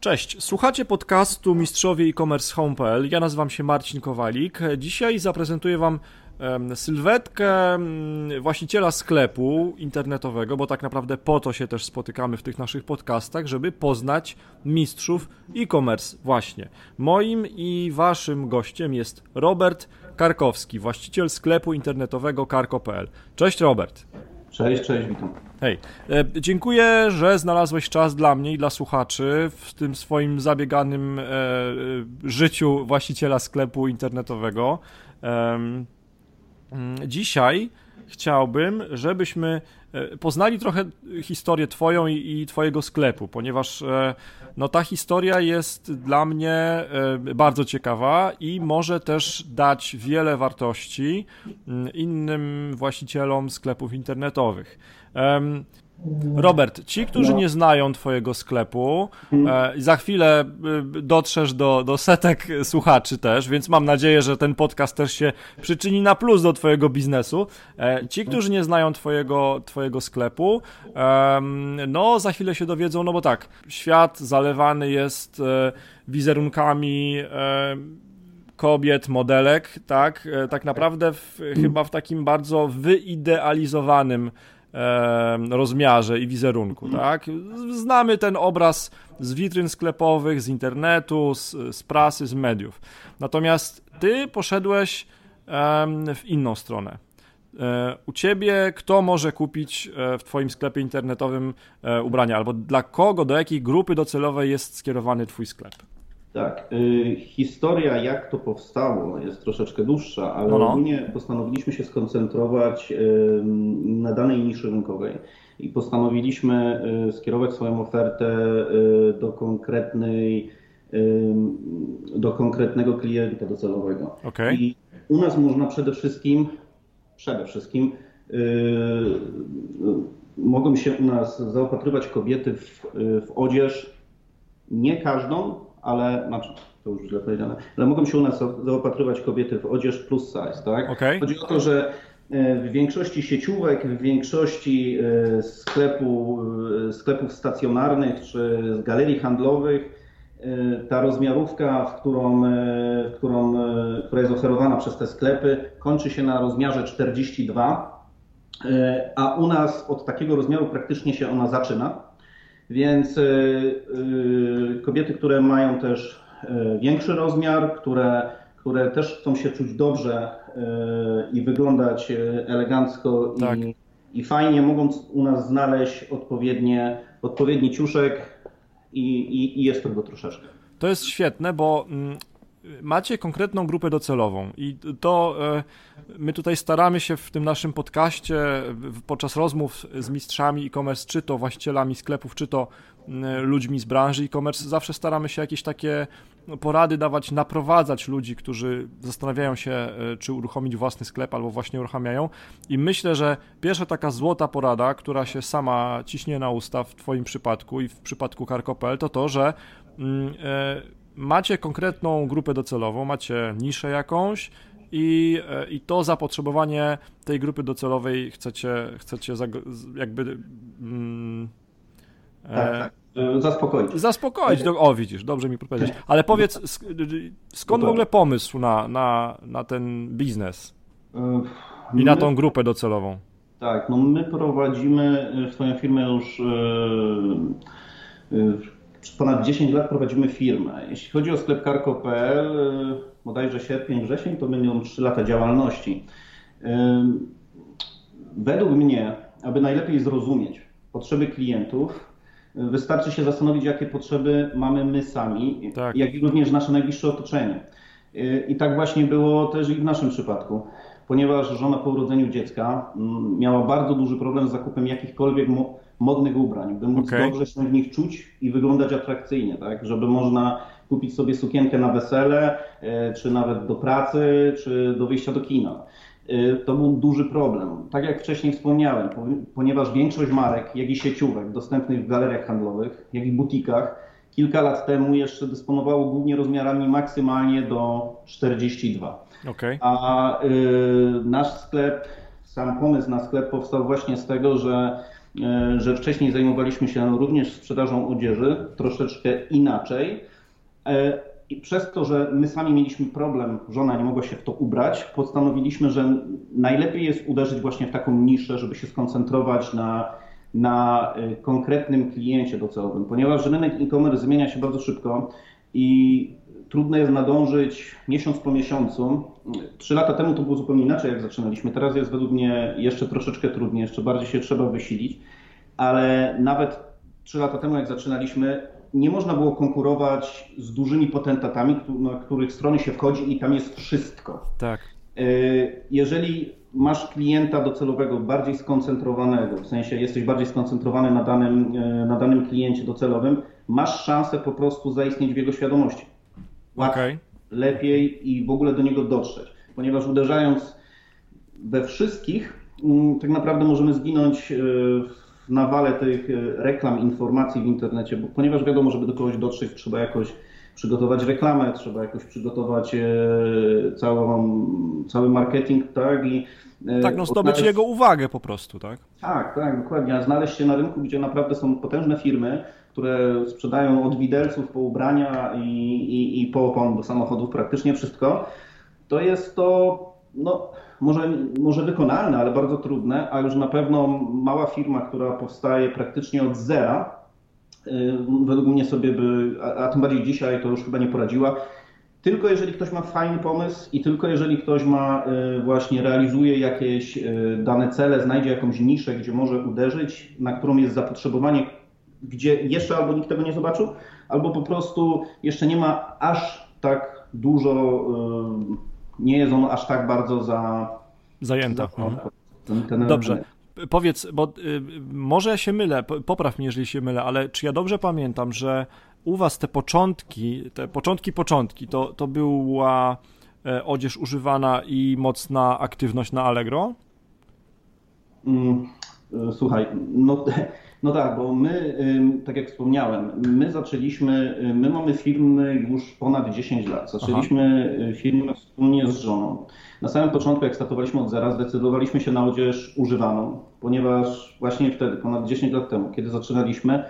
Cześć, słuchacie podcastu Mistrzowie e-commerce home.pl. Ja nazywam się Marcin Kowalik. Dzisiaj zaprezentuję Wam sylwetkę właściciela sklepu internetowego, bo tak naprawdę po to się też spotykamy w tych naszych podcastach, żeby poznać mistrzów e-commerce. Właśnie. Moim i Waszym gościem jest Robert Karkowski, właściciel sklepu internetowego karko.pl. Cześć Robert. Cześć, cześć, witam. Hej, e, dziękuję, że znalazłeś czas dla mnie i dla słuchaczy w tym swoim zabieganym e, życiu właściciela sklepu internetowego. Mm, dzisiaj chciałbym, żebyśmy e, poznali trochę historię Twoją i, i, Twojego sklepu, ponieważ no, ta historia jest dla mnie bardzo ciekawa i może też dać wiele wartości mm, innym właścicielom sklepów internetowych. Robert, ci, którzy nie znają Twojego sklepu, e, za chwilę y, dotrzesz do, do setek słuchaczy też, więc mam nadzieję, że ten podcast też się przyczyni na plus do Twojego biznesu. E, ci, którzy nie znają Twojego, twojego sklepu, no za chwilę się dowiedzą, no bo tak, świat zalewany jest e, wizerunkami kobiet, modelek, tak, tak naprawdę w, chyba w takim bardzo wyidealizowanym rozmiarze i wizerunku, tak? Znamy ten obraz z witryn sklepowych, z internetu, z, z prasy, z mediów. Natomiast ty poszedłeś w inną stronę. E, u ciebie kto może kupić e, w twoim sklepie internetowym e, ubrania, albo dla kogo, do jakiej grupy docelowej jest skierowany twój sklep? Tak. Y, historia, jak to powstało, jest troszeczkę dłuższa, ale no, no. ogólnie postanowiliśmy się skoncentrować y, na danej niszy rynkowej i postanowiliśmy y, skierować swoją ofertę do konkretnej do konkretnego klienta docelowego. Okay. I u nas można przede wszystkim przede wszystkim mogą się u nas zaopatrywać kobiety w, w odzież nie każdą, ale znaczy, to już źle powiedziane, ale mogą się u nas zaopatrywać kobiety w odzież plus size, tak? Okay. Chodzi o to, że e, w większości sieciówek, w większości e, sklepu, e, sklepów stacjonarnych czy galerii handlowych ta rozmiarówka, w którą, w którą, która jest oferowana przez te sklepy, kończy się na rozmiarze 42, a u nas od takiego rozmiaru praktycznie się ona zaczyna. Więc y, y, kobiety, które mają też y, większy rozmiar, które, które też chcą się czuć dobrze i wyglądać elegancko tak. i, i fajnie, mogą u nas znaleźć odpowiednie, odpowiedni ciuszek i, i, i jest tego troszeczkę. To jest świetne, bo mm, macie konkretną grupę docelową i to e, my tutaj staramy się w tym naszym podcaście podczas rozmów z mistrzami e-commerce, czy to właścicielami sklepów, czy to ludźmi z branży e-commerce, zawsze staramy się jakieś takie porady dawać, naprowadzać ludzi, którzy zastanawiają się, e, czy uruchomić własny sklep albo właśnie uruchamiają. I myślę, że pierwsza taka złota porada, która się sama ciśnie na usta w Twoim przypadku i w przypadku Karkopel, to to, że e, macie konkretną grupę docelową, macie niszę jakąś i, e, i to zapotrzebowanie tej grupy docelowej chcecie, chcecie jakby. Mm, tak, e, tak. E, zaspokoić. Zaspokoić, o widzisz, dobrze mi powiedzieć. Ale powiedz, skąd w ogóle pomysł na, na, na ten biznes i na tą grupę docelową? Tak, no my prowadzimy swoją firmę już przez ponad 10 lat prowadzimy firmę. Jeśli chodzi o sklep karko.pl, y, bodajże sierpień, wrzesień, to będą 3 lata działalności. Y, według mnie, aby najlepiej zrozumieć potrzeby klientów, y, wystarczy się zastanowić, jakie potrzeby mamy my sami, tak. jak i również nasze najbliższe otoczenie. I tak właśnie było też i w naszym przypadku, ponieważ żona po urodzeniu dziecka mm, miała bardzo duży problem z zakupem jakichkolwiek modnych ubrań, by móc okay. dobrze się w nich czuć i wyglądać atrakcyjnie, tak? Żeby można kupić sobie sukienkę na wesele, e, czy nawet do pracy, czy do wyjścia do kina. E, to był duży problem. Tak jak wcześniej wspomniałem, ponieważ większość marek, jak i sieciówek dostępnych w galeriach handlowych, jak i butikach, kilka lat temu jeszcze dysponowało głównie rozmiarami maksymalnie do 42. Okay. A y, nasz sklep, sam pomysł na sklep powstał właśnie z tego, że że wcześniej zajmowaliśmy się również sprzedażą odzieży troszeczkę inaczej. I przez to, że my sami mieliśmy problem, żona nie mogła się w to ubrać, postanowiliśmy, że najlepiej jest uderzyć właśnie w taką niszę, żeby się skoncentrować na, na y, konkretnym kliencie docelowym, ponieważ rynek e-commerce zmienia się bardzo szybko i trudno jest nadążyć miesiąc po miesiącu. Trzy lata temu to było zupełnie inaczej, jak zaczynaliśmy. Teraz jest według mnie jeszcze troszeczkę trudniej, jeszcze bardziej się trzeba wysilić, ale nawet trzy lata temu, jak zaczynaliśmy, nie można było konkurować z dużymi potentatami, na których strony się wchodzi i tam jest wszystko. Tak. E, jeżeli masz klienta docelowego bardziej skoncentrowanego, w sensie jesteś bardziej skoncentrowany na danym, e, na danym kliencie docelowym, masz szansę po prostu zaistnieć w jego świadomości. Łatwiej, okay. lepiej i w ogóle do niego dotrzeć. Ponieważ uderzając we wszystkich, mm, tak naprawdę możemy zginąć e, nawale tych e, reklam, informacji w internecie, bo, ponieważ wiadomo, żeby do kogoś dotrzeć, trzeba jakoś przygotować reklamę, trzeba jakoś przygotować e, całą, cały marketing, tak? I, tak, no zdobyć odnaleźć... jego uwagę po prostu, tak? Tak, tak, dokładnie. A znaleźć się na rynku, gdzie naprawdę są potężne firmy, które sprzedają od widelców po ubrania i, i, i po opon do samochodów praktycznie wszystko, to jest to no, może, może wykonalne, ale bardzo trudne, a już na pewno mała firma, która powstaje praktycznie od zera, y, według mnie sobie by, a, a tym bardziej dzisiaj to już chyba nie poradziła. Tylko jeżeli ktoś ma fajny pomysł i tylko jeżeli ktoś ma y, właśnie realizuje jakieś y, dane cele, znajdzie jakąś niszę, gdzie może uderzyć, na którą jest zapotrzebowanie, gdzie jeszcze albo nikt tego nie zobaczył, albo po prostu jeszcze nie ma aż tak dużo nie jest on aż tak bardzo za... Zajęta. Za, mhm. Dobrze. Powiedz, bo y, może ja się mylę, popraw mnie, jeżeli się mylę, ale czy ja dobrze pamiętam, że u was te początki, te początki, początki, to, to była e, odzież używana i mocna aktywność na Allegro? Mm, słuchaj, no No tak, bo my, tak jak wspomniałem, my zaczęliśmy, my mamy firmy już ponad 10 lat. Zaczęliśmy Aha. Y, firmę wspólnie z żoną. Na samym początku, jak startowaliśmy od zera, zdecydowaliśmy się na odzież używaną, ponieważ właśnie wtedy, ponad 10 lat temu, kiedy zaczynaliśmy,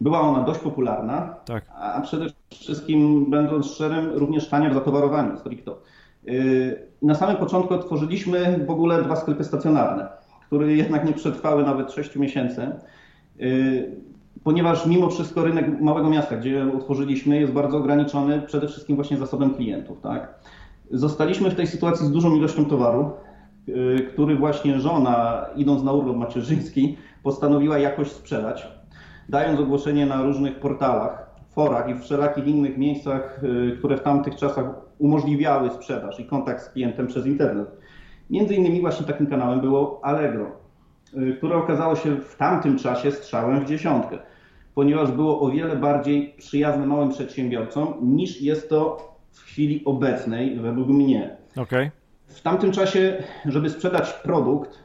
była ona dość popularna, tak. a przede wszystkim, będąc szczerym, również tania w zatowarowaniu, stricto. Y, na samym początku otworzyliśmy w ogóle dwa sklepy stacjonarne, które jednak nie przetrwały nawet 6 miesięcy. Y, ponieważ mimo wszystko rynek małego miasta, gdzie otworzyliśmy, jest bardzo ograniczony przede wszystkim właśnie zasobem klientów. Tak? Zostaliśmy w tej sytuacji z dużą ilością towaru, y, który właśnie żona, idąc na urlop macierzyński, postanowiła jakoś sprzedać, dając ogłoszenie na różnych portalach, forach i wszelakich innych miejscach, y, które w tamtych czasach umożliwiały sprzedaż i kontakt z klientem przez internet. Między innymi właśnie takim kanałem było Allegro. Y, które okazało się w tamtym czasie strzałem w dziesiątkę, ponieważ było o wiele bardziej przyjazne małym przedsiębiorcom niż jest to w chwili obecnej, według mnie. Okay. W tamtym czasie, żeby sprzedać produkt,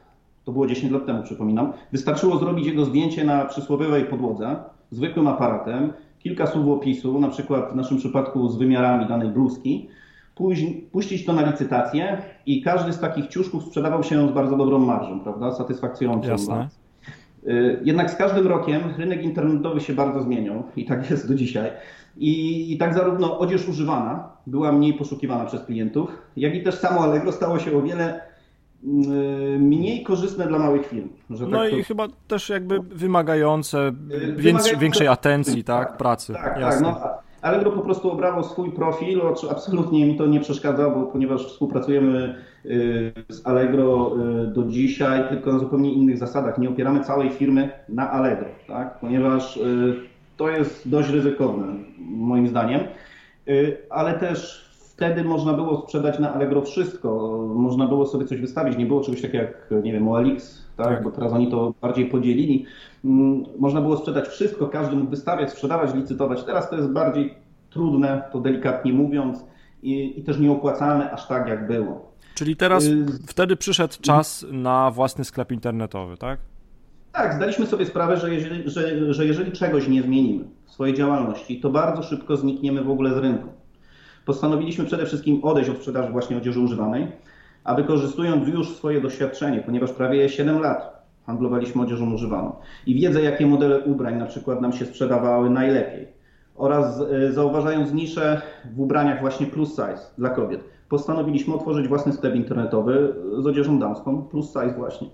to było 10 lat temu, przypominam, wystarczyło zrobić jego zdjęcie na przysłowiowej podłodze, zwykłym aparatem, kilka słów opisu, na przykład w naszym przypadku z wymiarami danej bluzki, puścić to na licytację i każdy z takich ciuszków sprzedawał się z bardzo dobrą marżą, prawda, satysfakcjonującą. Jasne. Y, jednak z każdym rokiem rynek internetowy się bardzo zmieniał i tak jest do dzisiaj. I, I, tak zarówno odzież używana była mniej poszukiwana przez klientów, jak i też samo Allegro stało się o wiele y, mniej korzystne dla małych firm. no tak i to... chyba też jakby wymagające, y, wymagające większej atencji, tak, tak pracy. Tak, tak. No, Allegro po prostu obrało swój profil, absolutnie mi to nie przeszkadza, bo ponieważ współpracujemy y, z Allegro y, do dzisiaj, tylko na zupełnie innych zasadach. Nie opieramy całej firmy na Allegro, tak? ponieważ y, to jest dość ryzykowne, moim zdaniem, ale też wtedy można było sprzedać na Allegro wszystko, można było sobie coś wystawić, nie było czegoś takiego jak, nie wiem, OLX, tak? tak? bo teraz oni to bardziej podzielili. Mm, można było sprzedać wszystko, każdy mógł wystawiać, sprzedawać, licytować. Teraz to jest bardziej trudne, to delikatnie mówiąc, i, i też nieopłacalne aż tak, jak było. Czyli teraz, y wtedy przyszedł czas na własny sklep internetowy, tak? Tak, zdaliśmy sobie sprawę, że jeżeli, że, że jeżeli czegoś nie zmienimy w swojej działalności, to bardzo szybko znikniemy w ogóle z rynku. Postanowiliśmy przede wszystkim odejść od sprzedaży właśnie odzieży używanej, a wykorzystując już swoje doświadczenie, ponieważ prawie 7 lat handlowaliśmy odzieżą używaną i wiedzę, jakie modele ubrań na przykład nam się sprzedawały najlepiej oraz e, zauważając niszę w ubraniach właśnie plus size dla kobiet, postanowiliśmy otworzyć własny sklep internetowy z odzieżą damską plus size właśnie.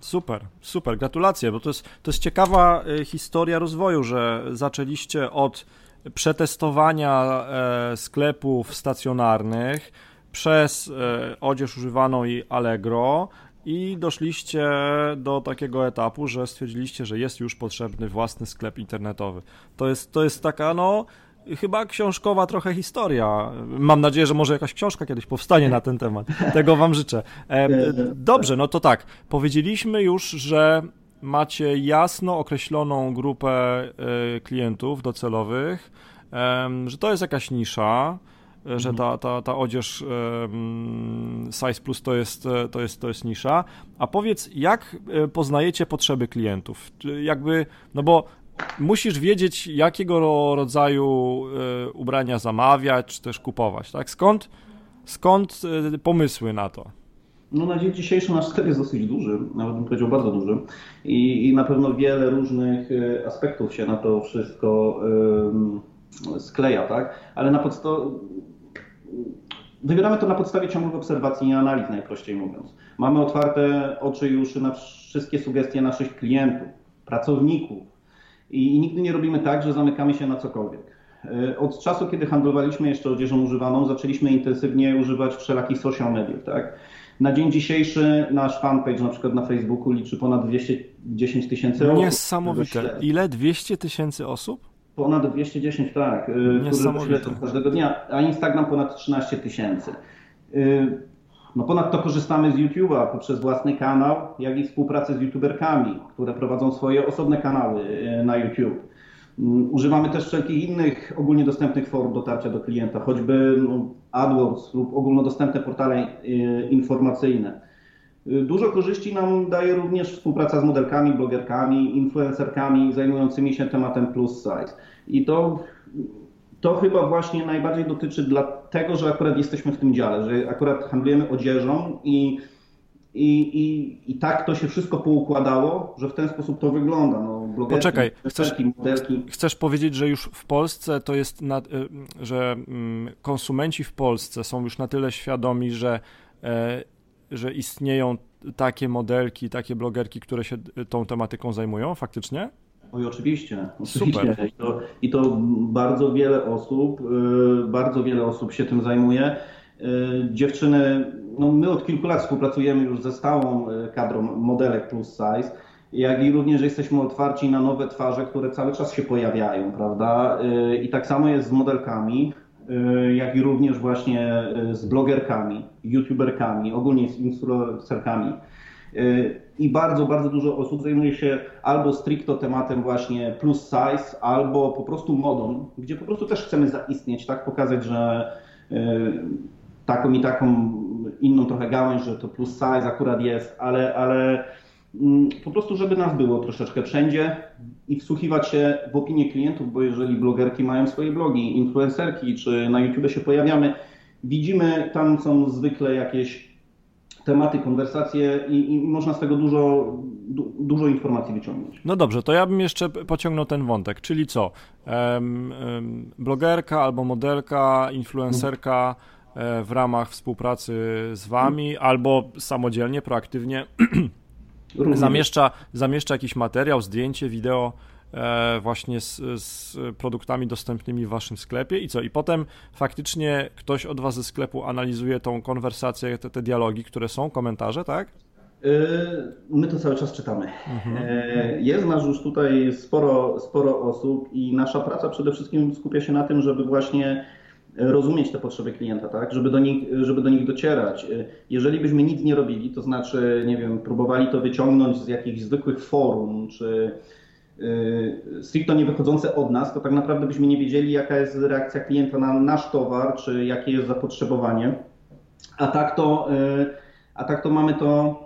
Super, super, gratulacje, bo to jest, to jest ciekawa e, historia rozwoju, że zaczęliście od przetestowania e, sklepów stacjonarnych przez odzież używaną i Allegro, i doszliście do takiego etapu, że stwierdziliście, że jest już potrzebny własny sklep internetowy. To jest, to jest taka, no, chyba książkowa trochę historia. Mam nadzieję, że może jakaś książka kiedyś powstanie na ten temat. Tego Wam życzę. E, dobrze, no to tak. Powiedzieliśmy już, że macie jasno określoną grupę e, klientów docelowych, że to jest jakaś nisza że mhm. ta, ta, ta odzież Size Plus to jest, e, to, jest, to jest nisza. A powiedz, jak e, poznajecie potrzeby klientów? Jakby, no bo musisz wiedzieć, jakiego rodzaju e, ubrania zamawiać, czy też kupować, tak? Skąd, skąd pomysły na to? No na dzień dzisiejszy nasz sklep jest dosyć duży, nawet bym powiedział bardzo duży i, i na pewno wiele różnych aspektów się na to wszystko skleja, tak? Ale na podstawie Wybieramy to na podstawie ciągłych obserwacji i analiz, najprościej mówiąc. Mamy otwarte oczy i uszy na wszystkie sugestie naszych klientów, pracowników i, i nigdy nie robimy tak, że zamykamy się na cokolwiek. E, od czasu, kiedy handlowaliśmy jeszcze odzieżą używaną, zaczęliśmy intensywnie używać wszelakich social mediów. Tak? Na dzień dzisiejszy nasz fanpage na przykład na Facebooku liczy ponad 210 tysięcy osób. Niesamowite. Ile? 200 tysięcy osób? Ponad 210, tak, y, śledzą każdego dnia, a Instagram ponad 13 tysięcy. Y, no ponadto korzystamy z YouTube'a poprzez własny kanał, jak i współpracę z youtuberkami, które prowadzą swoje osobne kanały y, na YouTube. Mm, używamy też wszelkich innych ogólnie dostępnych form dotarcia do klienta, choćby no, AdWords lub ogólnodostępne portale informacyjne. Dużo korzyści nam daje również współpraca z modelkami, blogerkami, influencerkami zajmującymi się tematem plus size. I to, to chyba właśnie najbardziej dotyczy dlatego, że akurat jesteśmy w tym dziale, że akurat handlujemy odzieżą i, i, i, i tak to się wszystko poukładało, że w ten sposób to wygląda. No, blogerki, Poczekaj, chcesz, modelki. chcesz powiedzieć, że już w Polsce to jest, na, y, że mm, konsumenci w Polsce są już na tyle świadomi, że e, że istnieją takie modelki, takie blogerki, które się tą tematyką zajmują faktycznie? Oj, oczywiście. oczywiście. Super. I to, I to bardzo wiele osób, y, bardzo wiele osób się tym zajmuje. Y, dziewczyny, no my od kilku lat współpracujemy już ze stałą y, kadrą modelek plus size, jak i również jesteśmy otwarci na nowe twarze, które cały czas się pojawiają, prawda? I tak samo jest z modelkami. Y, jak i również właśnie y, z blogerkami, youtuberkami, ogólnie z influencerkami. Y, I bardzo, bardzo dużo osób zajmuje się albo stricto tematem właśnie plus size, albo po prostu modą, gdzie po prostu też chcemy zaistnieć, tak, pokazać, że taką i taką inną trochę gałęź, że to plus size akurat jest, ale, ale po prostu, żeby nas było troszeczkę wszędzie, i wsłuchiwać się w opinię klientów, bo jeżeli blogerki mają swoje blogi, influencerki, czy na YouTube się pojawiamy, widzimy tam są zwykle jakieś tematy, konwersacje i, i można z tego dużo, du, dużo informacji wyciągnąć. No dobrze, to ja bym jeszcze pociągnął ten wątek, czyli co? Um, um, blogerka albo modelka, influencerka um. w ramach współpracy z Wami, mhm. albo samodzielnie, proaktywnie zamieszcza, zamieszcza jakiś materiał, zdjęcie, wideo e, właśnie z, z, produktami dostępnymi w waszym sklepie i co? I potem faktycznie ktoś od was ze sklepu analizuje tą konwersację, te, te dialogi, które są, komentarze, tak? E, my to cały czas czytamy. Mhm. E, jest nas już tutaj sporo, sporo osób i nasza praca przede wszystkim skupia się na tym, żeby właśnie rozumieć te potrzeby klienta, tak? żeby, do nich, żeby do nich docierać. Jeżeli byśmy nic nie robili, to znaczy, nie wiem, próbowali to wyciągnąć z jakichś zwykłych forum, czy yy, stricte nie wychodzące od nas, to tak naprawdę byśmy nie wiedzieli, jaka jest reakcja klienta na nasz towar, czy jakie jest zapotrzebowanie. A tak to, yy, a tak to mamy to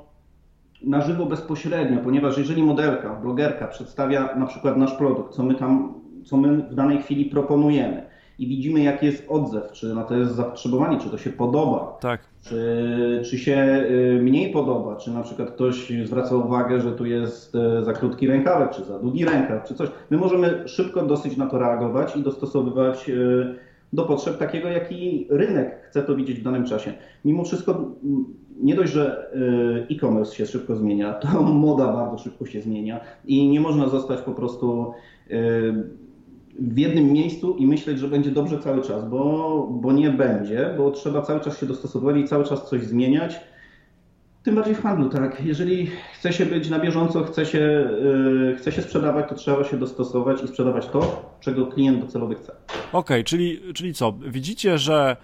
na żywo bezpośrednio, ponieważ jeżeli modelka, blogerka przedstawia na przykład nasz produkt, co my tam, co my w danej chwili proponujemy, i widzimy, jaki jest odzew, czy na to jest zapotrzebowanie, czy to się podoba, tak. czy, czy się y, mniej podoba, czy na przykład ktoś zwraca uwagę, że tu jest y, za krótki rękawek, czy za długi rękaw, czy coś. My możemy szybko dosyć na to reagować i dostosowywać y, do potrzeb takiego, jaki rynek chce to widzieć w danym czasie. Mimo wszystko nie dość, że e-commerce się szybko zmienia, to moda bardzo szybko się zmienia i nie można zostać po prostu w jednym miejscu i myśleć, że będzie dobrze cały czas, bo, bo nie będzie, bo trzeba cały czas się dostosować i cały czas coś zmieniać. Tym bardziej w handlu, tak. Jeżeli chce się być na bieżąco, chce się, yy, chce się sprzedawać, to trzeba się dostosować i sprzedawać to, czego klient docelowy chce. Okej, okay, czyli, czyli co? Widzicie, że,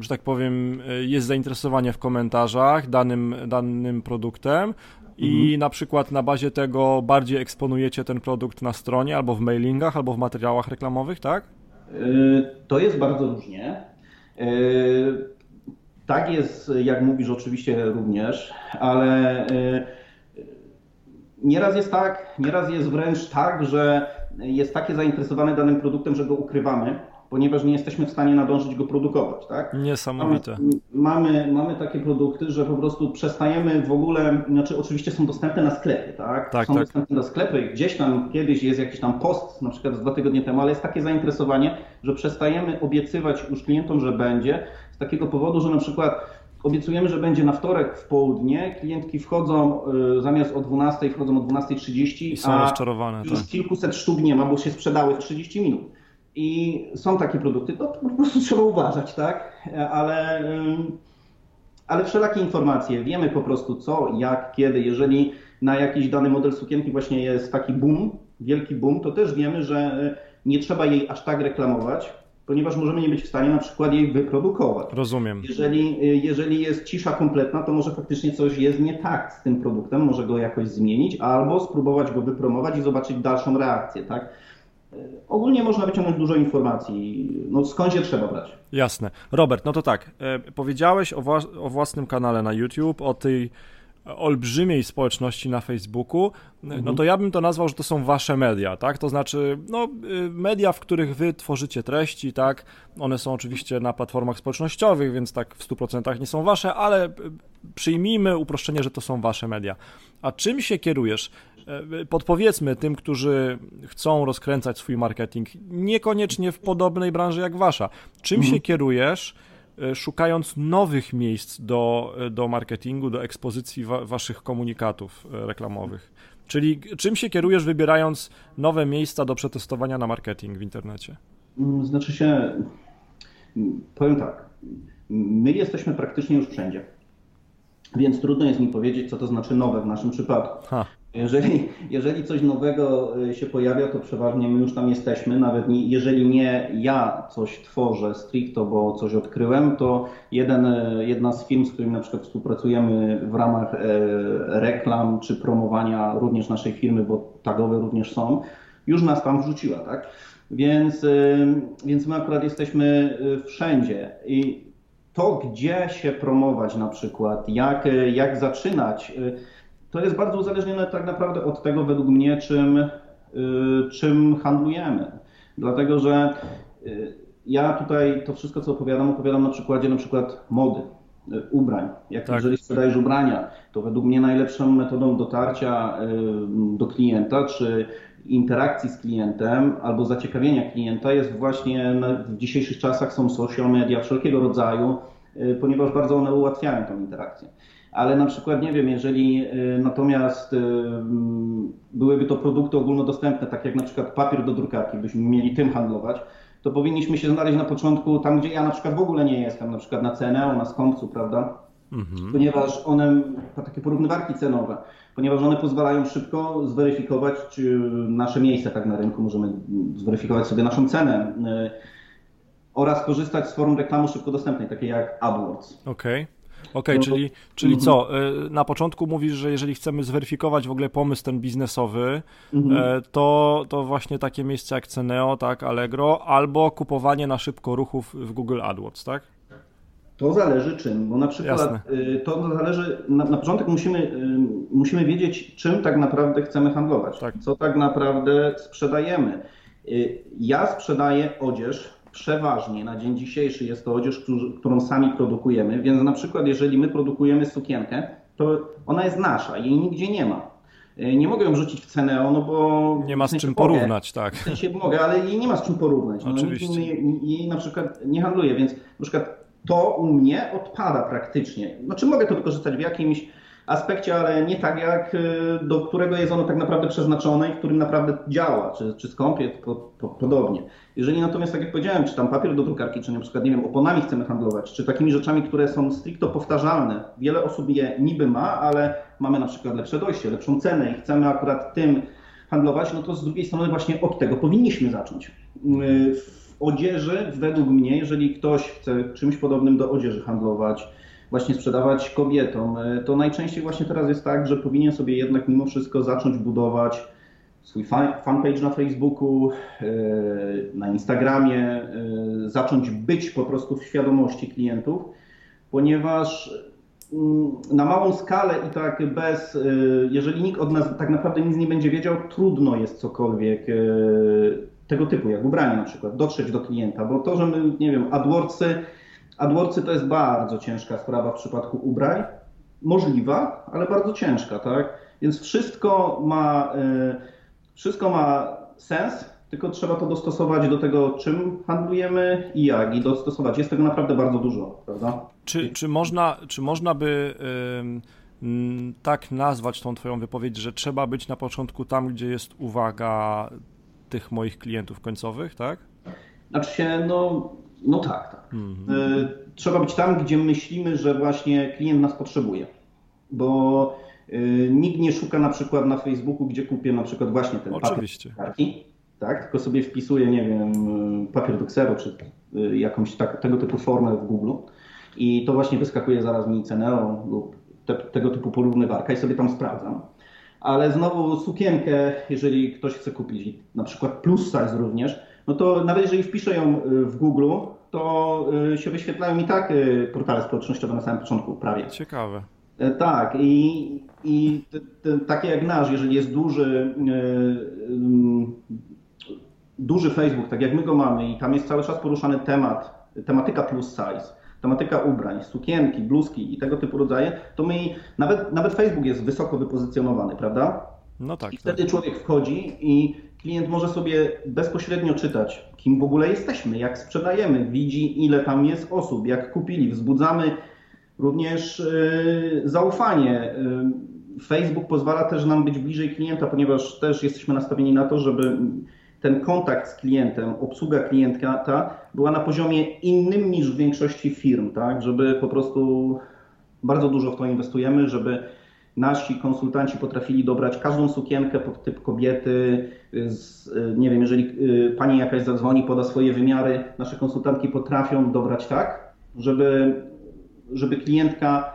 że tak powiem, jest zainteresowanie w komentarzach danym, danym produktem, i mhm. na przykład na bazie tego bardziej eksponujecie ten produkt na stronie, albo w mailingach, albo w materiałach reklamowych, tak? Y, to jest bardzo różnie. Y, tak jest, jak mówisz, oczywiście również, ale y, nieraz jest tak, nieraz jest wręcz tak, że jest takie zainteresowane danym produktem, że go ukrywamy ponieważ nie jesteśmy w stanie nadążyć go produkować. Tak? Niesamowite. Mamy, mamy takie produkty, że po prostu przestajemy w ogóle, znaczy oczywiście są dostępne na sklepie, tak? tak są tak. dostępne na sklepy, gdzieś tam kiedyś jest jakiś tam post, na przykład z dwa tygodnie temu, ale jest takie zainteresowanie, że przestajemy obiecywać już klientom, że będzie, z takiego powodu, że na przykład Obiecujemy, że będzie na wtorek w południe. Klientki wchodzą y, zamiast o 12, wchodzą o 12.30, I są a rozczarowane. Już tak. kilkuset sztuk nie ma, bo się sprzedały w 30 minut. I są takie produkty, to po prostu trzeba uważać, tak? Ale, ale wszelakie informacje, wiemy po prostu co, jak, kiedy. Jeżeli na jakiś dany model sukienki właśnie jest taki boom, wielki boom, to też wiemy, że nie trzeba jej aż tak reklamować, ponieważ możemy nie być w stanie na przykład jej wyprodukować. Rozumiem. Jeżeli, jeżeli jest cisza kompletna, to może faktycznie coś jest nie tak z tym produktem, może go jakoś zmienić, albo spróbować go wypromować i zobaczyć dalszą reakcję, tak? Ogólnie można wyciągnąć dużo informacji. No skąd się trzeba brać? Jasne. Robert, no to tak. E, powiedziałeś o, o własnym kanale na YouTube, o tej olbrzymiej społeczności na Facebooku, no mhm. to ja bym to nazwał, że to są wasze media, tak? To znaczy, no, media, w których wy tworzycie treści, tak? One są oczywiście na platformach społecznościowych, więc tak w 100% nie są wasze, ale przyjmijmy uproszczenie, że to są wasze media. A czym się kierujesz? E, podpowiedzmy tym, którzy chcą rozkręcać swój marketing, niekoniecznie w podobnej branży jak wasza. Czym mhm. się kierujesz? E, szukając nowych miejsc do, e, do marketingu, do ekspozycji wa waszych komunikatów reklamowych. Czyli czym się kierujesz, wybierając nowe miejsca do przetestowania na marketing w internecie? Mm, znaczy się, powiem tak, my jesteśmy praktycznie już wszędzie. Więc trudno jest mi powiedzieć, co to znaczy nowe w naszym przypadku. Ha. Jeżeli, jeżeli coś nowego y, się pojawia, to przeważnie my już tam jesteśmy. Nawet nie, jeżeli nie ja coś tworzę stricto, bo coś odkryłem, to jeden, y, jedna z firm, z którymi na przykład współpracujemy w ramach e, reklam czy promowania również naszej firmy, bo tagowe również są, już nas tam wrzuciła, tak? Więc, y, więc my akurat jesteśmy wszędzie. I to, gdzie się promować na przykład, jak, jak zaczynać, to jest bardzo uzależnione tak naprawdę od tego, według mnie, czym, y, czym handlujemy. Dlatego, że y, ja tutaj to wszystko, co opowiadam, opowiadam na przykładzie na przykład mody, y, ubrań. Jak tak. jeżeli sprzedajesz ubrania, to według mnie najlepszą metodą dotarcia do klienta, czy interakcji z klientem albo zaciekawienia klienta jest właśnie w dzisiejszych czasach są social media wszelkiego rodzaju, ponieważ bardzo one ułatwiają tę interakcję ale na przykład nie wiem, jeżeli y, natomiast y, mm, byłyby to produkty ogólnodostępne, tak jak na przykład papier do drukarki, byśmy mieli tym handlować, to powinniśmy się znaleźć na początku tam, gdzie ja na przykład w ogóle nie jestem, na przykład na cenę, na skąpcu, prawda? Mhm. Ponieważ one, takie porównywarki cenowe, ponieważ one pozwalają szybko zweryfikować, nasze miejsce tak na rynku, możemy zweryfikować sobie naszą cenę y, oraz korzystać z form reklamy szybko dostępnej, takie jak AdWords. Okej. Okay. Okej, okay, no czyli, czyli mhm. co? Y, na początku mówisz, że jeżeli chcemy zweryfikować w ogóle pomysł ten biznesowy, mhm. Y, to, to właśnie takie miejsca jak Ceneo, tak, Allegro, albo kupowanie na szybko ruchów w Google AdWords, tak? To zależy czym, bo na przykład Jasne. Y, to zależy, na, na, początek musimy, musimy wiedzieć, czym tak naprawdę chcemy handlować, tak. co tak naprawdę sprzedajemy. Ja sprzedaję odzież, przeważnie na dzień dzisiejszy jest to odzież, którą sami produkujemy, więc na przykład jeżeli my produkujemy sukienkę, to ona jest nasza, jej nigdzie nie ma. Nie mogę ją rzucić w cenę, no bo... Nie ma z czym porównać, tak. W sensie mogę, ale jej nie ma z czym porównać. No, Oczywiście. Jej na przykład nie handluje, więc na przykład to u mnie odpada praktycznie. Znaczy mogę to wykorzystać w jakimś aspekcie, ale nie tak jak y, do którego jest ono tak naprawdę przeznaczone i w którym naprawdę działa, czy, czy skąpie, po, po, podobnie. Jeżeli natomiast, tak jak powiedziałem, czy tam papier do drukarki, czy na przykład, nie wiem, oponami chcemy handlować, czy takimi rzeczami, które są stricto powtarzalne, wiele osób je niby ma, ale mamy na przykład lepsze dojście, lepszą cenę i chcemy akurat tym handlować, no to z drugiej strony właśnie od tego powinniśmy zacząć. Y, w odzieży, według mnie, jeżeli ktoś chce czymś podobnym do odzieży handlować, właśnie sprzedawać kobietom, e, to najczęściej właśnie teraz jest tak, że powinien sobie jednak mimo wszystko zacząć budować swój fanpage na Facebooku, e, na Instagramie, e, zacząć być po prostu w świadomości klientów, ponieważ mm, na małą skalę i tak bez, jeżeli nikt od nas tak naprawdę nic nie będzie wiedział, trudno jest cokolwiek tego typu, jak ubranie na przykład, dotrzeć do klienta, bo to, że my, nie wiem, AdWordsy AdWordsy to jest bardzo ciężka sprawa w przypadku ubrań. Możliwa, ale bardzo ciężka, tak? Więc wszystko ma, y, wszystko ma sens, tylko trzeba to dostosować do tego, czym handlujemy i jak, i dostosować. Jest tego naprawdę bardzo dużo, prawda? Czy, czy, można, czy można by tak nazwać tą Twoją wypowiedź, że trzeba być na początku tam, gdzie jest uwaga tych moich klientów końcowych, tak? Znaczy się, no no tak, tak. Mhm. E, trzeba być tam, gdzie myślimy, że właśnie klient nas potrzebuje. Bo e, nikt nie szuka na przykład na Facebooku, gdzie kupię na przykład właśnie ten Oczywiście. papier kartki, tak? tylko sobie wpisuję, nie wiem, papier do ksero, czy e, jakąś tak, tego typu formę w Google i to właśnie wyskakuje zaraz mi cenę lub te, tego typu porównywarka i sobie tam sprawdzam. Ale znowu sukienkę, jeżeli ktoś chce kupić, na przykład plus size również, no to nawet jeżeli wpiszę ją y, w Google, to y, się wyświetlają i tak y, portale społecznościowe na samym początku prawie. Ciekawe. E, tak, i, i te, te, takie jak nasz, jeżeli jest duży, duży Facebook, tak jak my go mamy, i tam jest cały czas poruszany temat, tematyka plus size, tematyka ubrań, sukienki, bluzki i tego typu rodzaje, to my nawet, nawet Facebook jest wysoko wypozycjonowany, prawda? No tak. I wtedy tak. człowiek wchodzi i klient może sobie bezpośrednio czytać, kim w ogóle jesteśmy, jak sprzedajemy, widzi ile tam jest osób, jak kupili, wzbudzamy również yy, zaufanie. Yy, Facebook pozwala też nam być bliżej klienta, ponieważ też jesteśmy nastawieni na to, żeby ten kontakt z klientem, obsługa klienta była na poziomie innym niż w większości firm, tak? Żeby po prostu bardzo dużo w to inwestujemy, żeby nasi konsultanci potrafili dobrać każdą sukienkę pod typ kobiety. Z, nie wiem, jeżeli y, pani jakaś zadzwoni, poda swoje wymiary, nasze konsultantki potrafią dobrać tak, żeby, żeby klientka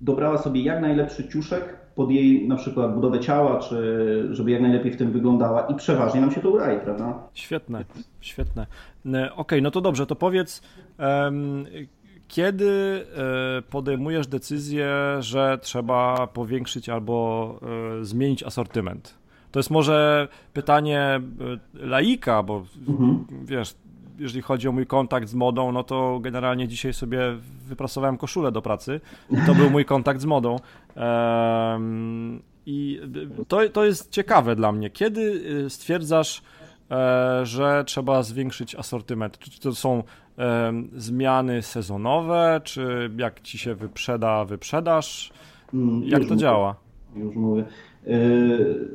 dobrała sobie jak najlepszy ciuszek pod jej na przykład budowę ciała, czy żeby jak najlepiej w tym wyglądała i przeważnie nam się to udaje, prawda? Świetne, świetne. E, okej, okay, no to dobrze, to powiedz, kiedy e, podejmujesz decyzję, że trzeba powiększyć albo e, zmienić asortyment? To jest może pytanie e, laika, bo mhm. wiesz, jeżeli chodzi o mój kontakt z modą, no to generalnie dzisiaj sobie wyprasowałem koszulę do pracy. To był mój kontakt z modą. I to, to jest ciekawe dla mnie. Kiedy stwierdzasz, że trzeba zwiększyć asortyment? Czy to są zmiany sezonowe, czy jak ci się wyprzeda, wyprzedaż? Mm, jak to mówię. działa? Już mówię. Yy,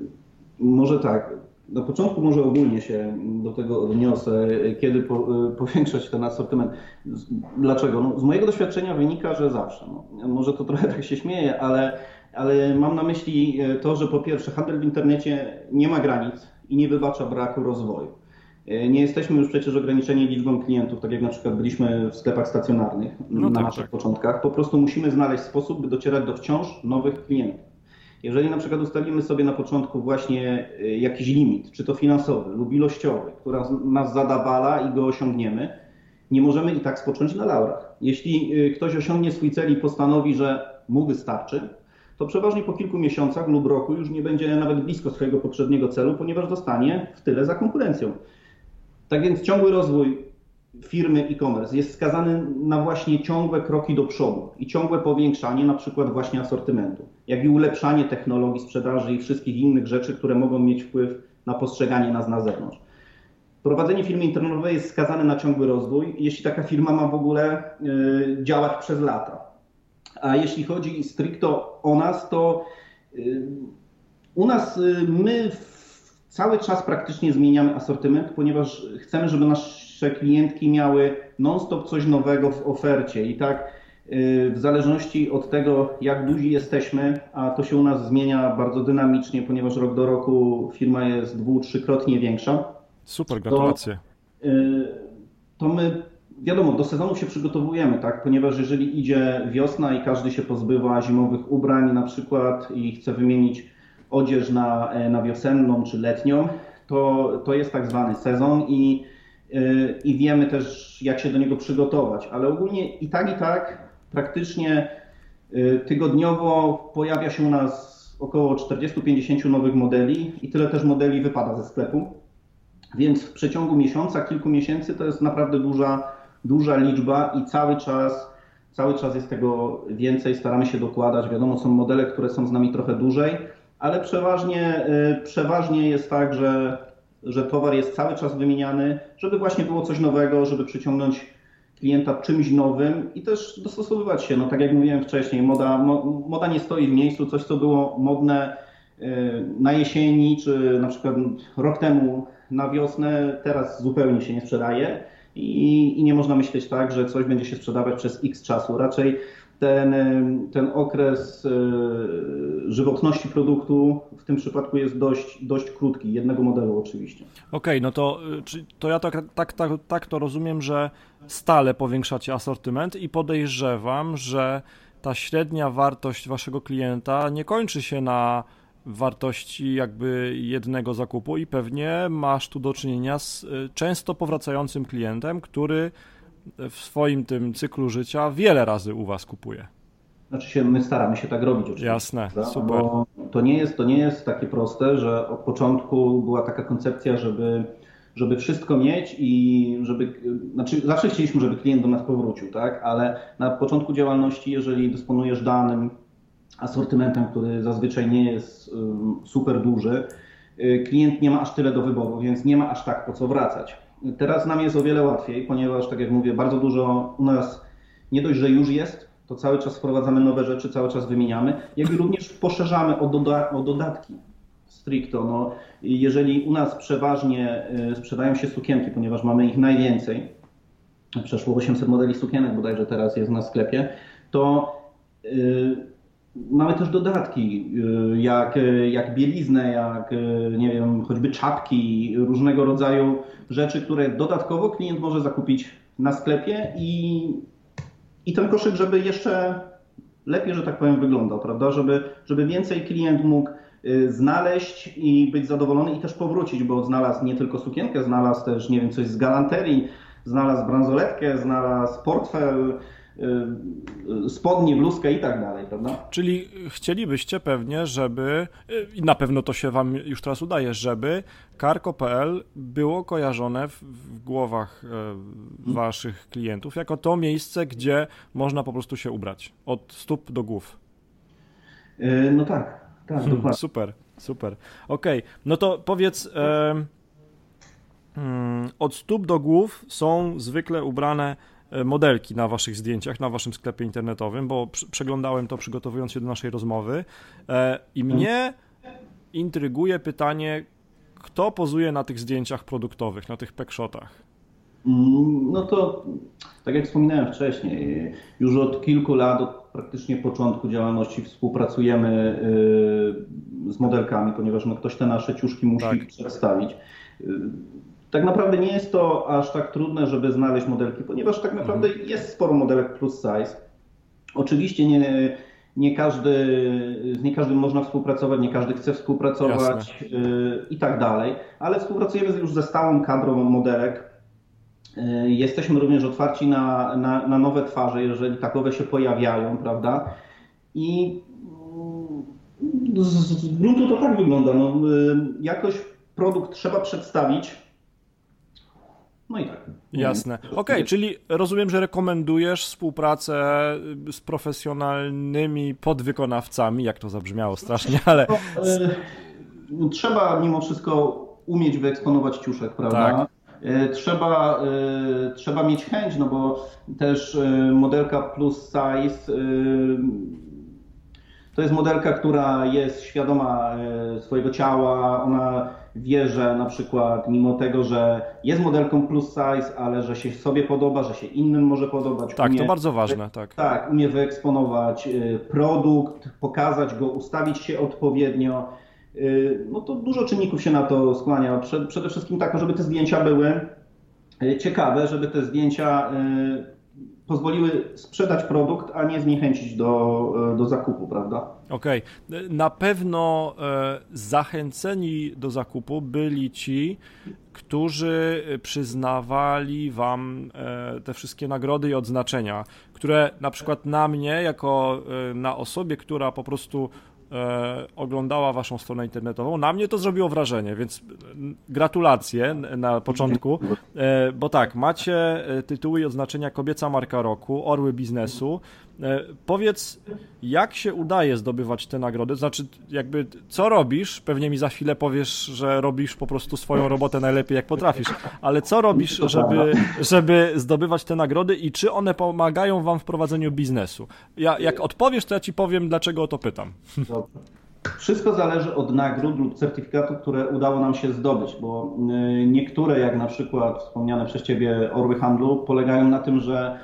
może tak. Na początku może ogólnie się do tego odniosę, kiedy po, yy, powiększać ten asortyment. Dlaczego? No, z mojego doświadczenia wynika, że zawsze. No, może to trochę tak się śmieje, ale, ale mam na myśli to, że po pierwsze handel w internecie nie ma granic i nie wybacza braku rozwoju. E, nie jesteśmy już przecież ograniczeni liczbą klientów, tak jak na przykład byliśmy w sklepach stacjonarnych no na tak, naszych tak. początkach. Po prostu musimy znaleźć sposób, by docierać do wciąż nowych klientów. Jeżeli na przykład ustalimy sobie na początku właśnie e, jakiś limit, czy to finansowy lub ilościowy, który nas zadawala i go osiągniemy, nie możemy i tak spocząć na laurach. Jeśli e, ktoś osiągnie swój cel i postanowi, że mu wystarczy, to przeważnie po kilku miesiącach lub roku już nie będzie nawet blisko swojego poprzedniego celu, ponieważ zostanie w tyle za konkurencją. Tak więc ciągły rozwój firmy e-commerce jest skazany na właśnie ciągłe kroki do przodu i ciągłe powiększanie na przykład właśnie asortymentu, jak i ulepszanie technologii sprzedaży i wszystkich innych rzeczy, które mogą mieć wpływ na postrzeganie nas na zewnątrz. Prowadzenie firmy internetowej jest skazane na ciągły rozwój, jeśli taka firma ma w ogóle y, działać przez lata. A jeśli chodzi stricto o nas, to y, u nas y, my cały czas praktycznie zmieniamy asortyment, ponieważ chcemy, żeby nasze klientki miały non-stop coś nowego w ofercie i tak w zależności od tego, jak duzi jesteśmy, a to się u nas zmienia bardzo dynamicznie, ponieważ rok do roku firma jest dwu, trzykrotnie większa, Super, gratulacje. To, to my, wiadomo, do sezonu się przygotowujemy, tak? Ponieważ jeżeli idzie wiosna i każdy się pozbywa zimowych ubrań na przykład i chce wymienić odzież na, e, na wiosenną czy letnią, to, to jest tak zwany sezon i, e, i wiemy też, jak się do niego przygotować. Ale ogólnie i tak, i tak praktycznie e, tygodniowo pojawia się u nas około 40-50 nowych modeli i tyle też modeli wypada ze sklepu. Więc w przeciągu miesiąca, kilku miesięcy to jest naprawdę duża, duża liczba i cały czas, cały czas jest tego więcej, staramy się dokładać. Wiadomo, są modele, które są z nami trochę dłużej, ale przeważnie, y, przeważnie jest tak, że, że towar jest cały czas wymieniany, żeby właśnie było coś nowego, żeby przyciągnąć klienta czymś nowym i też dostosowywać się. No tak jak mówiłem wcześniej, moda, moda nie stoi w miejscu, coś co było modne y, na jesieni, czy na przykład rok temu na wiosnę teraz zupełnie się nie sprzedaje i, i nie można myśleć tak, że coś będzie się sprzedawać przez x czasu. Raczej ten, ten okres e, żywotności produktu w tym przypadku jest dość, dość krótki, jednego modelu oczywiście. Okej, okay, no to, y, to ja tak, tak, tak, tak to rozumiem, że stale powiększacie asortyment i podejrzewam, że ta średnia wartość waszego klienta nie kończy się na wartości jakby jednego zakupu i pewnie masz tu do czynienia z y, często powracającym klientem, który w swoim tym cyklu życia wiele razy u was kupuje. Znaczy się, my staramy się tak robić oczywiście. Jasne, prawda? super. Bo to nie, jest, to nie jest takie proste, że od początku była taka koncepcja, żeby, żeby wszystko mieć i żeby, znaczy zawsze chcieliśmy, żeby klient do nas powrócił, tak? Ale na początku działalności, jeżeli dysponujesz danym, asortymentem, który zazwyczaj nie jest super duży, y, klient nie ma aż tyle do wyboru, więc nie ma aż tak po co wracać. Teraz nam jest o wiele łatwiej, ponieważ, tak jak mówię, bardzo dużo u nas nie dość, że już jest, to cały czas wprowadzamy nowe rzeczy, cały czas wymieniamy, jak i również poszerzamy o, doda o dodatki stricto. No, jeżeli u nas przeważnie y, sprzedają się sukienki, ponieważ mamy ich najwięcej, przeszło 800 modeli sukienek bodajże teraz jest na sklepie, to yy, Mamy też dodatki, y, jak, y, jak bieliznę, jak y, nie wiem, choćby czapki, różnego rodzaju rzeczy, które dodatkowo klient może zakupić na sklepie i, i ten koszyk, żeby jeszcze lepiej, że tak powiem, wyglądał, prawda? Żeby, żeby więcej klient mógł znaleźć i być zadowolony i też powrócić, bo znalazł nie tylko sukienkę, znalazł też, nie wiem, coś z galanterii, znalazł bransoletkę, znalazł portfel, spodnie, bluzkę i tak dalej, prawda? Czyli chcielibyście pewnie, żeby, y, i na pewno to się wam już teraz udaje, żeby Karko.pl było kojarzone w, w głowach y, waszych klientów jako to miejsce, gdzie można po prostu się ubrać, od stóp do głów. No tak, tak, hmm, dokładnie. Super, super. Okej, okay. no to powiedz... E, od stóp do głów są zwykle ubrane modelki na waszych zdjęciach, na waszym sklepie internetowym, bo przeglądałem to przygotowując się do naszej rozmowy e, i mnie intryguje pytanie, kto pozuje na tych zdjęciach produktowych, na tych packshotach? Mm, no to tak jak wspominałem wcześniej, już od kilku lat, od praktycznie początku działalności współpracujemy y, z modelkami, ponieważ no ktoś te nasze ciuszki musi tak. przedstawić. Y, tak naprawdę nie jest to aż tak trudne, żeby znaleźć modelki, ponieważ tak naprawdę mhm. jest sporo modelek plus size. Oczywiście nie, nie, każdy, z nie każdym można współpracować, nie każdy chce współpracować. Y, i tak dalej, ale współpracujemy już ze stałą kadrą modelek. Y, jesteśmy również otwarci na, na, na nowe twarze, jeżeli takowe się pojawiają, prawda? I Z gruntu to tak wygląda. No, jakoś produkt trzeba przedstawić. No i tak. Jasne. Okej, okay, czyli rozumiem, że rekomendujesz współpracę z profesjonalnymi podwykonawcami, jak to zabrzmiało strasznie, ale. No, trzeba mimo wszystko umieć wyeksponować ciuszek, prawda? Tak. E, trzeba, e, trzeba mieć chęć, no bo też e, modelka plus size to jest modelka, która jest świadoma swojego ciała, ona wie, że na przykład mimo tego, że jest modelką plus size, ale że się sobie podoba, że się innym może podobać. Tak, umie, to bardzo ważne, tak. Tak, umie wyeksponować produkt, pokazać go, ustawić się odpowiednio. Y, no to dużo czynników się na to skłania. Przede wszystkim tak, żeby te zdjęcia były ciekawe, żeby te zdjęcia pozwoliły sprzedać produkt, a nie zniechęcić do, do zakupu, prawda? Okej. Okay. Na pewno e, zachęceni do zakupu byli ci, którzy przyznawali wam e, te wszystkie nagrody i odznaczenia, które na przykład na mnie, jako e, na osobie, która po prostu e, oglądała waszą stronę internetową. Na mnie to zrobiło wrażenie, więc gratulacje na początku, e, bo tak, macie e, tytuły i oznaczenia Kobieca Marka Roku, Orły Biznesu. E, powiedz, jak się udaje zdobywać te nagrody? Znaczy, jakby, co robisz? Pewnie mi za chwilę powiesz, że robisz po prostu swoją robotę najlepiej, jak potrafisz, ale co robisz, żeby, żeby zdobywać te nagrody i czy one pomagają wam w prowadzeniu biznesu? Ja, jak odpowiesz, to ja ci powiem, dlaczego o to pytam. Wszystko zależy od nagród lub certyfikatów, które udało nam się zdobyć, bo y, niektóre, jak na przykład wspomniane przez Ciebie orły handlu, polegają na tym, że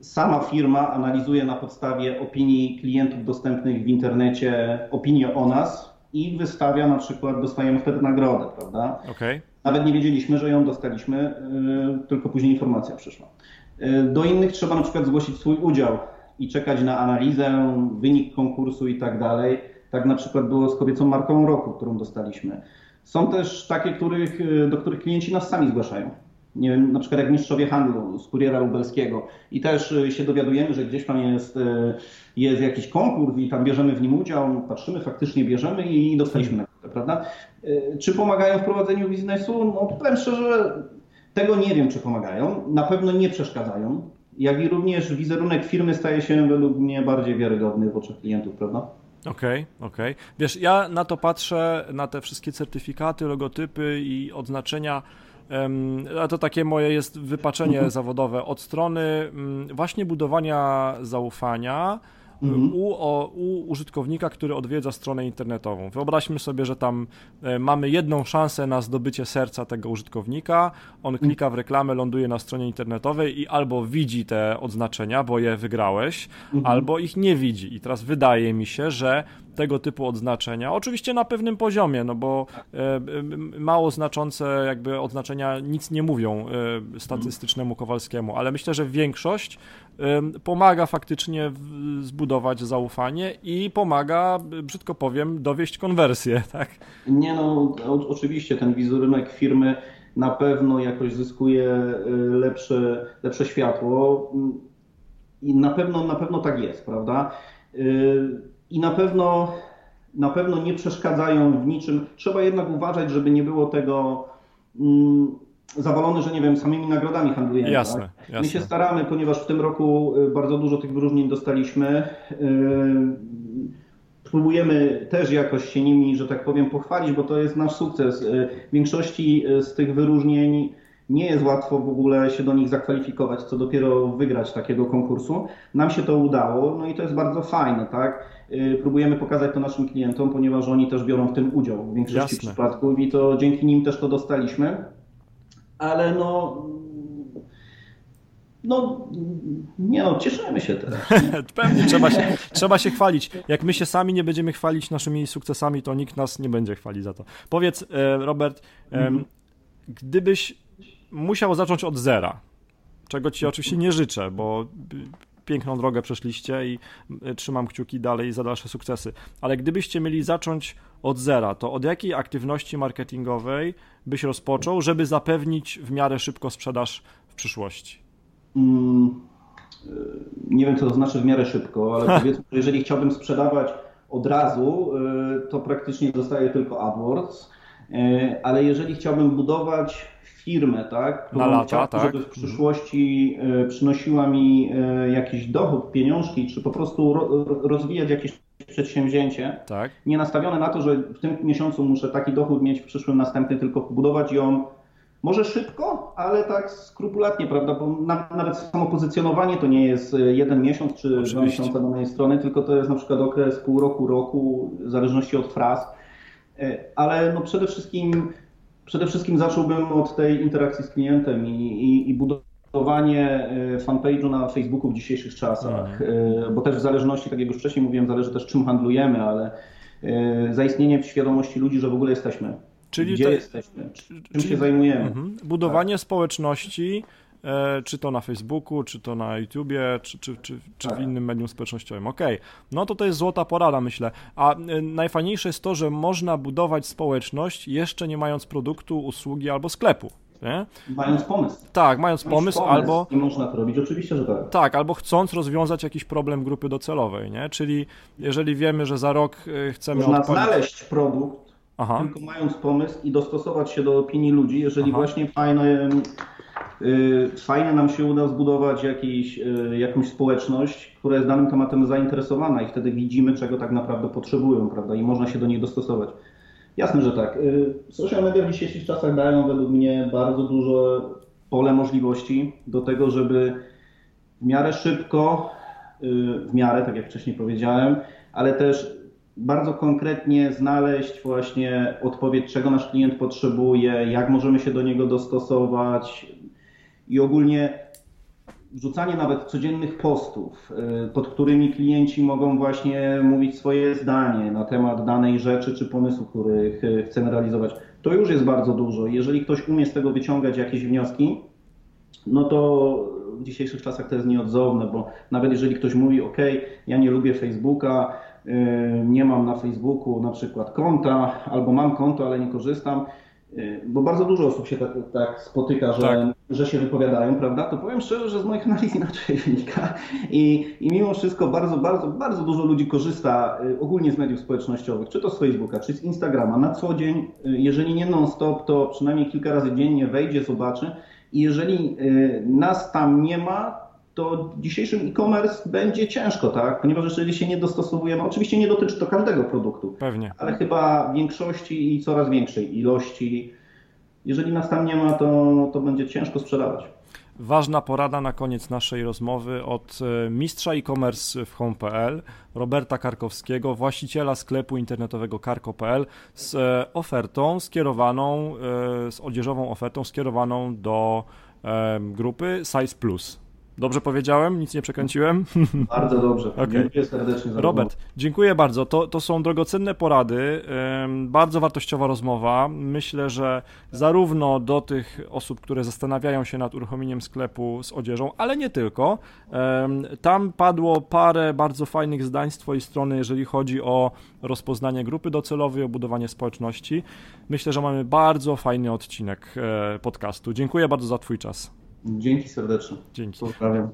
sama firma analizuje na podstawie opinii klientów dostępnych w internecie opinię o nas i wystawia na przykład, dostajemy wtedy nagrodę, prawda? Okay. Nawet nie wiedzieliśmy, że ją dostaliśmy, y, tylko później informacja przyszła. Do innych trzeba na przykład zgłosić swój udział i czekać na analizę, wynik konkursu i tak dalej. Tak na przykład było z kobiecą marką roku, którą dostaliśmy. Są też takie, których, y, do których klienci nas sami zgłaszają. Nie wiem, na przykład jak mistrzowie handlu z kuriera lubelskiego i też y, się dowiadujemy, że gdzieś tam jest, y, jest jakiś konkurs i tam bierzemy w nim udział, patrzymy, faktycznie bierzemy i dostaliśmy nagrodę, prawda? Czy pomagają w prowadzeniu biznesu? No powiem szczerze, tego nie wiem, czy pomagają. Na pewno nie przeszkadzają. Jak i również wizerunek firmy staje się według mnie bardziej wiarygodny w oczach klientów, prawda? Okej, okay, okej. Okay. Wiesz, ja na to patrzę, na te wszystkie certyfikaty, logotypy i odznaczenia. A to takie moje jest wypaczenie zawodowe od strony mm, właśnie budowania zaufania, mhm. u, o, u użytkownika, który odwiedza stronę internetową. Wyobraźmy sobie, że tam e, mamy jedną szansę na zdobycie serca tego użytkownika, on mhm. klika w reklamę, ląduje na stronie internetowej i albo widzi te odznaczenia, bo je wygrałeś, mhm. albo ich nie widzi. I teraz wydaje mi się, że tego typu odznaczenia. Oczywiście na pewnym poziomie, no bo e, mało znaczące jakby odznaczenia nic nie mówią e, statystycznemu Kowalskiemu, ale myślę, że większość pomaga faktycznie zbudować zaufanie i pomaga, brzydko powiem, dowieść konwersję, tak? Nie no, oczywiście ten wizerunek firmy na pewno jakoś zyskuje y, lepsze, lepsze światło i na pewno, na pewno tak jest, prawda? Y, I na pewno, na pewno nie przeszkadzają w niczym. Trzeba jednak uważać, żeby nie było tego mm, zawalony, że nie wiem, samymi nagrodami handlujemy. Jasne, tak? jasne. My się staramy, ponieważ w tym roku y, bardzo dużo tych wyróżnień dostaliśmy. Y, próbujemy też jakoś się nimi, że tak powiem, pochwalić, bo to jest nasz sukces. Y, w większości z tych wyróżnień nie jest łatwo w ogóle się do nich zakwalifikować, co dopiero wygrać takiego konkursu. Nam się to udało, no i to jest bardzo fajne, tak? Próbujemy pokazać to naszym klientom, ponieważ oni też biorą w tym udział w większości Jasne. przypadków i to dzięki nim też to dostaliśmy ale no no, nie no, cieszymy się teraz. Pewnie, trzeba się, trzeba się chwalić. Jak my się sami nie będziemy chwalić naszymi sukcesami, to nikt nas nie będzie chwalić za to. Powiedz, e, Robert, mhm. gdybyś musiał zacząć od zera, czego ci oczywiście nie życzę, bo piękną drogę przeszliście i e, trzymam kciuki dalej za dalsze sukcesy. Ale gdybyście mieli zacząć od zera, to od jakiej aktywności marketingowej byś rozpoczął, żeby zapewnić w miarę szybko sprzedaż w przyszłości? Mm, nie wiem, co to znaczy w miarę szybko, ale powiedzmy, że jeżeli chciałbym sprzedawać od razu, to praktycznie dostaję tylko AdWords. Ale jeżeli chciałbym budować firmę, tak, którą Na lata, chciałbym, tak. żeby w przyszłości przynosiła mi jakiś dochód, pieniążki, czy po prostu rozwijać jakieś przedsięwzięcie, tak. nie nastawione na to, że w tym miesiącu muszę taki dochód mieć, w przyszłym następny, tylko budować ją może szybko, ale tak skrupulatnie, prawda? Bo nawet samo pozycjonowanie to nie jest jeden miesiąc czy Oczywiście. dwa miesiące danej strony, tylko to jest na przykład okres pół roku, roku, w zależności od fraz. E, ale no przede wszystkim przede wszystkim zacząłbym od tej interakcji z klientem i, i, i budowanie e, fanpage'u na Facebooku w dzisiejszych czasach, mhm. bo też w zależności, tak jak już wcześniej mówiłem, zależy też czym handlujemy, ale zaistnienie w świadomości ludzi, że w ogóle jesteśmy. Czyli Gdzie te... jesteśmy? Czym czyli... się zajmujemy? Mhm. Budowanie tak. społeczności, e, czy to na Facebooku, czy to na YouTubie, czy, czy, czy, czy tak. w innym medium społecznościowym. Okej, okay. no to to jest złota porada, myślę. A e, najfajniejsze jest to, że można budować społeczność jeszcze nie mając produktu, usługi albo sklepu. Nie? Mając pomysł. Tak, mając, mając pomysł, pomysł, albo. I można to robić, oczywiście, że tak. Tak, albo chcąc rozwiązać jakiś problem grupy docelowej, nie? Czyli jeżeli wiemy, że za rok e, chcemy. Można odpalić... znaleźć produkt, Aha. tylko mając pomysł i dostosować się do opinii ludzi, jeżeli Aha. właśnie fajne, fajnie nam się uda zbudować jakiś, yy, jakąś społeczność, która jest danym tematem zainteresowana i wtedy widzimy, czego tak naprawdę potrzebują, prawda, i można się do nich dostosować. Jasne, że tak. Yy, social media w dzisiejszych czasach dają według mnie bardzo dużo pole możliwości do tego, żeby w miarę szybko, w miarę, tak jak wcześniej powiedziałem, ale też bardzo konkretnie znaleźć właśnie odpowiedź, czego nasz klient potrzebuje, jak możemy się do niego dostosować i ogólnie wrzucanie nawet codziennych postów, y, pod którymi klienci mogą właśnie mówić swoje zdanie na temat danej rzeczy czy pomysłu, który chcemy realizować. To już jest bardzo dużo. Jeżeli ktoś umie z tego wyciągać jakieś wnioski, no to w dzisiejszych czasach to jest nieodzowne, bo nawet jeżeli ktoś mówi, OK, ja nie lubię Facebooka, Y, nie mam na Facebooku na przykład konta, albo mam konto, ale nie korzystam, bo bardzo dużo osób się tak, tak spotyka, że, tak. że się wypowiadają, prawda? To powiem szczerze, że z moich analiz inaczej wynika. I, I mimo wszystko bardzo, bardzo, bardzo dużo ludzi korzysta y, ogólnie z mediów społecznościowych, czy to z Facebooka, czy z Instagrama na co dzień. Jeżeli nie non-stop, to przynajmniej kilka razy dziennie wejdzie, zobaczy. I jeżeli nas tam nie ma, to dzisiejszym e-commerce będzie ciężko, tak? Ponieważ jeżeli się nie dostosowujemy, oczywiście nie dotyczy to każdego produktu, Pewnie. ale chyba większości i coraz większej ilości. Jeżeli nas tam nie ma, to, to będzie ciężko sprzedawać. Ważna porada na koniec naszej rozmowy od e, mistrza e-commerce w home.pl, Roberta Karkowskiego, właściciela sklepu internetowego karko.pl z e, ofertą skierowaną, e, z odzieżową ofertą skierowaną do grupy Size Plus. Dobrze powiedziałem? Nic nie przekręciłem? Bardzo dobrze. Okay. Dziękuję serdecznie za Robert, rozmowę. dziękuję bardzo. To, to są drogocenne porady, bardzo wartościowa rozmowa. Myślę, że zarówno do tych osób, które zastanawiają się nad uruchomieniem sklepu z odzieżą, ale nie tylko. Tam padło parę bardzo fajnych zdań z Twojej strony, jeżeli chodzi o rozpoznanie grupy docelowej, o budowanie społeczności. Myślę, że mamy bardzo fajny odcinek e, podcastu. Dziękuję bardzo za Twój czas. Dzięki serdecznie. Dzięki. Pozdrawiam.